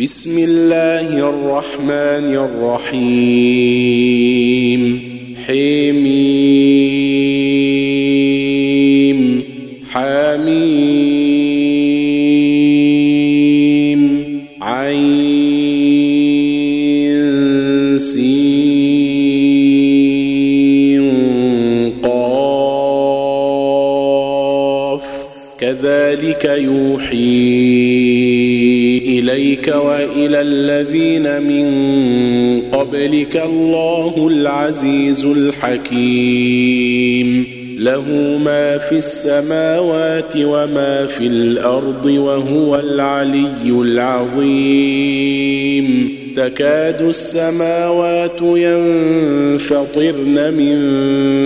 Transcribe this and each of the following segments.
بسم الله الرحمن الرحيم. حميم. حميم. عين قاف. كذلك يوحي إليك وإلى الذين من قبلك الله العزيز الحكيم. له ما في السماوات وما في الأرض وهو العلي العظيم. تكاد السماوات ينفطرن من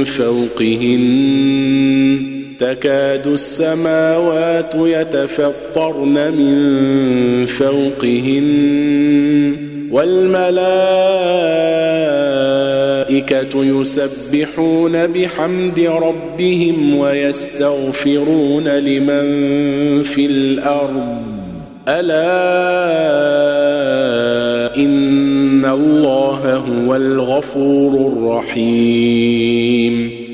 فوقهن. تكاد السماوات يتفطرن من فوقهن والملائكة يسبحون بحمد ربهم ويستغفرون لمن في الأرض. ألا إن الله هو الغفور الرحيم.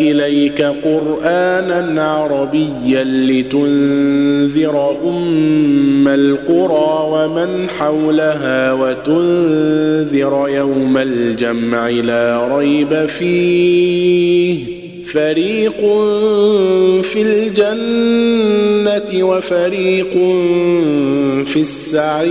إليك قرآنا عربيا لتنذر أم القرى ومن حولها وتنذر يوم الجمع لا ريب فيه. فريق في الجنة وفريق في السعير.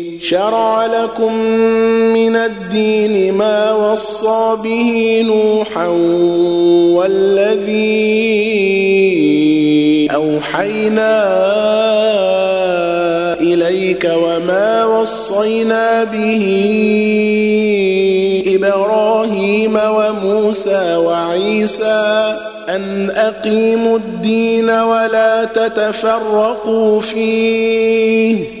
شرع لكم من الدين ما وصى به نوحا والذي أوحينا إليك وما وصينا به إبراهيم وموسى وعيسى أن أقيموا الدين ولا تتفرقوا فيه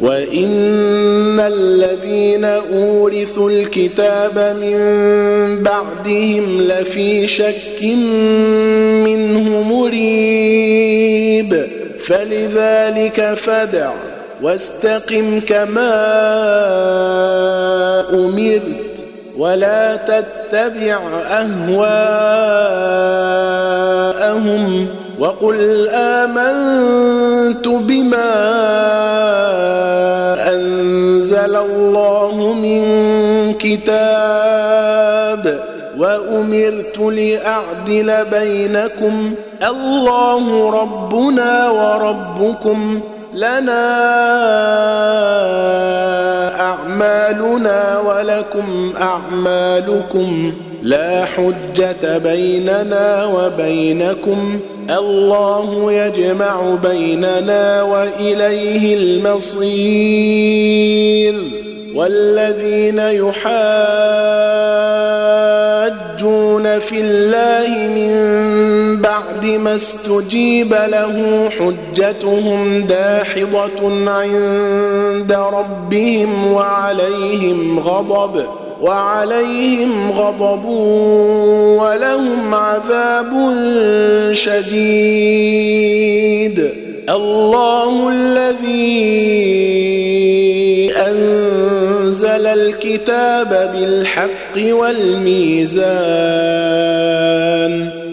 وإن الذين أورثوا الكتاب من بعدهم لفي شك منه مريب فلذلك فدع واستقم كما امرت ولا تتبع اهواءهم وقل امنت بما أنزل الله من كتاب وأمرت لأعدل بينكم الله ربنا وربكم لنا أعمالنا ولكم أعمالكم لا حجة بيننا وبينكم الله يجمع بيننا وإليه المصير. والذين يحاجون في الله من بعد ما استجيب له حجتهم داحضة عند ربهم وعليهم غضب. وعليهم غضب ولهم عذاب شديد. الله الذي أنزل الكتاب بالحق والميزان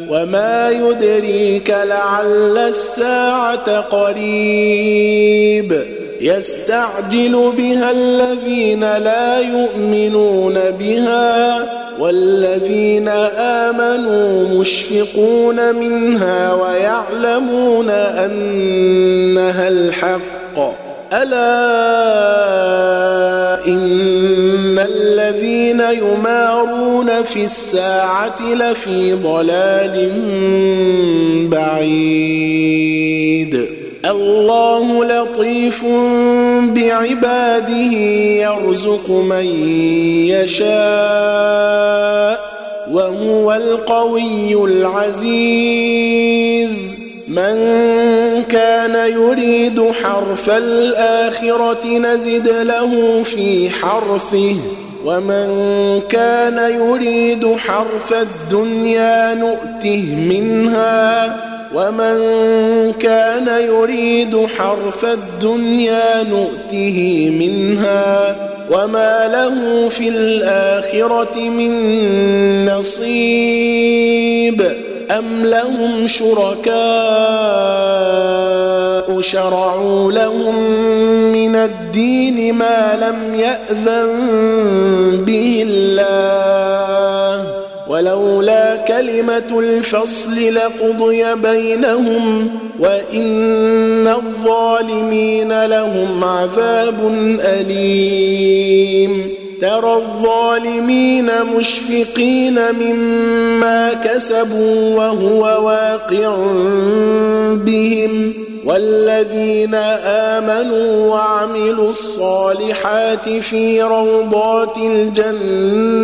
وما يدريك لعل الساعة قريب. يستعجل بها الذين لا يؤمنون بها والذين آمنوا مشفقون منها ويعلمون أنها الحق. ألا إن الذين يمارون في الساعة لفي ضلال بعيد. الله لطيف بعباده يرزق من يشاء وهو القوي العزيز. من كان يريد حرث الآخرة نزد له في حرثه ومن كان يريد حرث الدنيا نؤته منها. ومن كان يريد حرث الدنيا نؤته منها وما له في الآخرة من نصيب أم لهم شركاء شرعوا لهم من الدين ما لم يأذن به الله ولولا كلمة الفصل لقضي بينهم وإن الظالمين لهم عذاب أليم. ترى الظالمين مشفقين مما كسبوا وهو واقع بهم. والذين آمنوا وعملوا الصالحات في روضات الجنات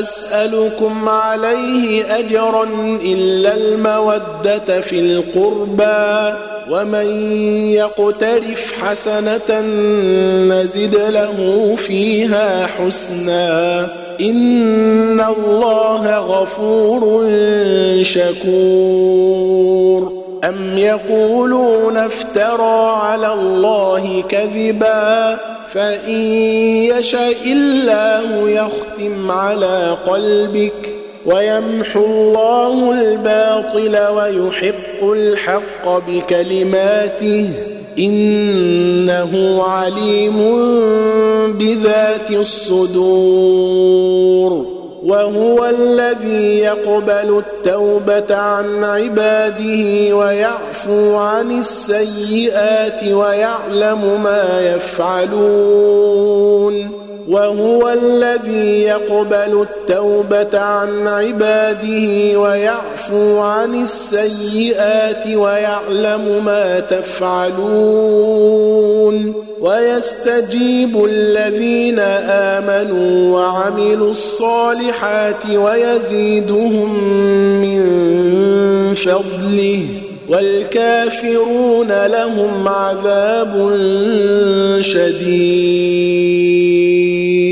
أسألكم عليه أجرا إلا المودة في القربى ومن يقترف حسنة نزد له فيها حسنا. إن الله غفور شكور. أم يقولون افترى على الله كذبا؟ فإن يشأ الله يختم على قلبك ويمحو الله الباطل ويحق الحق بكلماته إنه عليم بذات الصدور. وهو الذي يقبل التوبة عن عباده ويعفو عن السيئات ويعلم ما يفعلون. وهو الذي يقبل التوبة عن عباده ويعفو عن السيئات ويعلم ما تفعلون ويستجيب الذين آمنوا وعملوا الصالحات ويزيدهم من فضله والكافرون لهم عذاب شديد.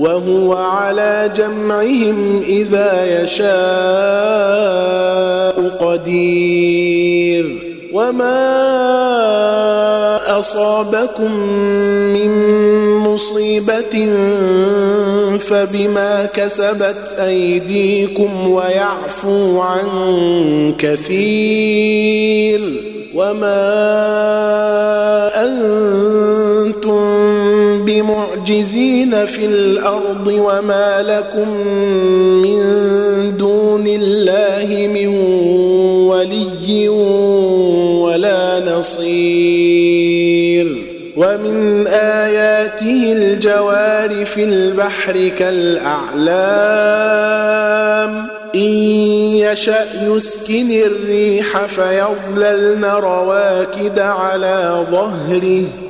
وهو على جمعهم إذا يشاء قدير. وما اصابكم من مصيبه فبما كسبت ايديكم ويعفو عن كثير. وما أنتم بمعجزين في الأرض وما لكم من دون الله من ولي ولا نصير ومن اياته الجوار في البحر كالاعلام ان يشا يسكن الريح فيظللن رواكد على ظهره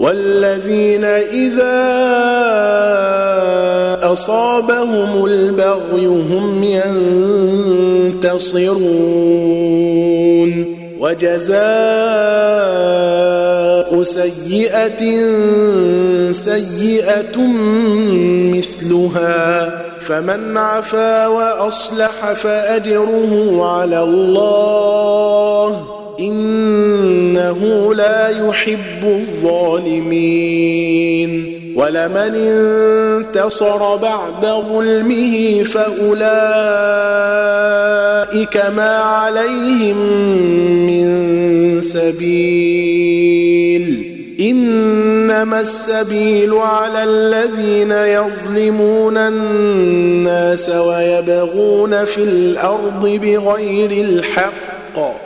والذين إذا أصابهم البغي هم ينتصرون. وجزاء سيئة سيئة مثلها. فمن عفا وأصلح فأجره على الله. إنه لا يحب الظالمين. ولمن انتصر بعد ظلمه فأولئك ما عليهم من سبيل. إنما السبيل على الذين يظلمون الناس ويبغون في الأرض بغير الحق.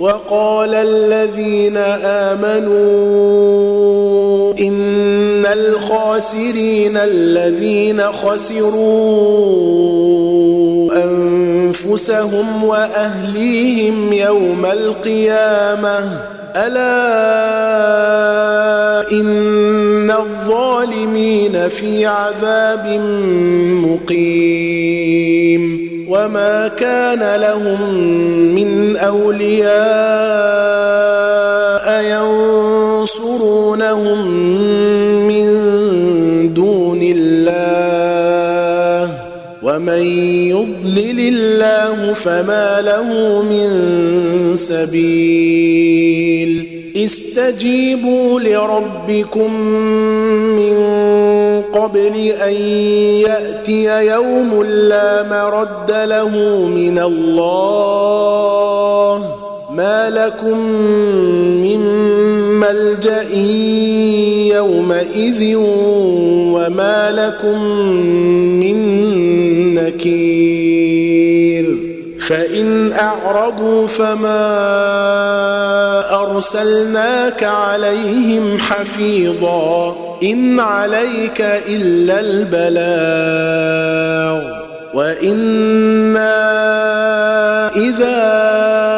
وقال الذين آمنوا إن الخاسرين الذين خسروا أنفسهم وأهليهم يوم القيامة ألا إن الظالمين في عذاب مقيم وما كان لهم من أولياء ينصرونهم ومن يضلل الله فما له من سبيل استجيبوا لربكم من قبل ان ياتي يوم لا مرد له من الله ما لكم من ملجأ يومئذ وما لكم من نكير فإن أعرضوا فما أرسلناك عليهم حفيظا إن عليك إلا البلاغ وإنا إذا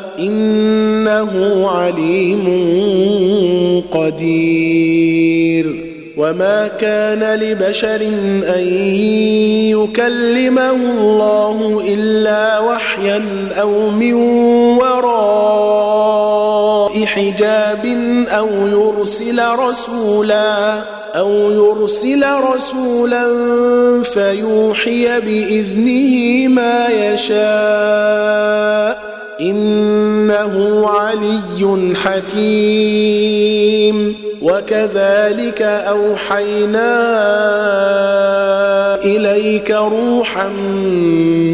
إنه عليم قدير. وما كان لبشر أن يكلمه الله إلا وحيا أو من وراء حجاب أو يرسل رسولا أو يرسل رسولا فيوحي بإذنه ما يشاء. علي حكيم. وكذلك أوحينا إليك روحا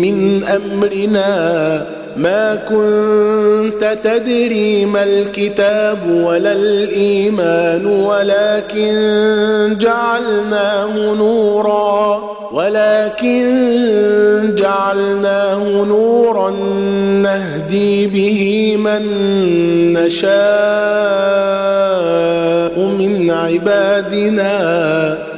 من أمرنا ما كنت تدري ما الكتاب ولا الإيمان ولكن جعلناه نورا ولكن جعلناه نورا نهدي به من نشاء من عبادنا.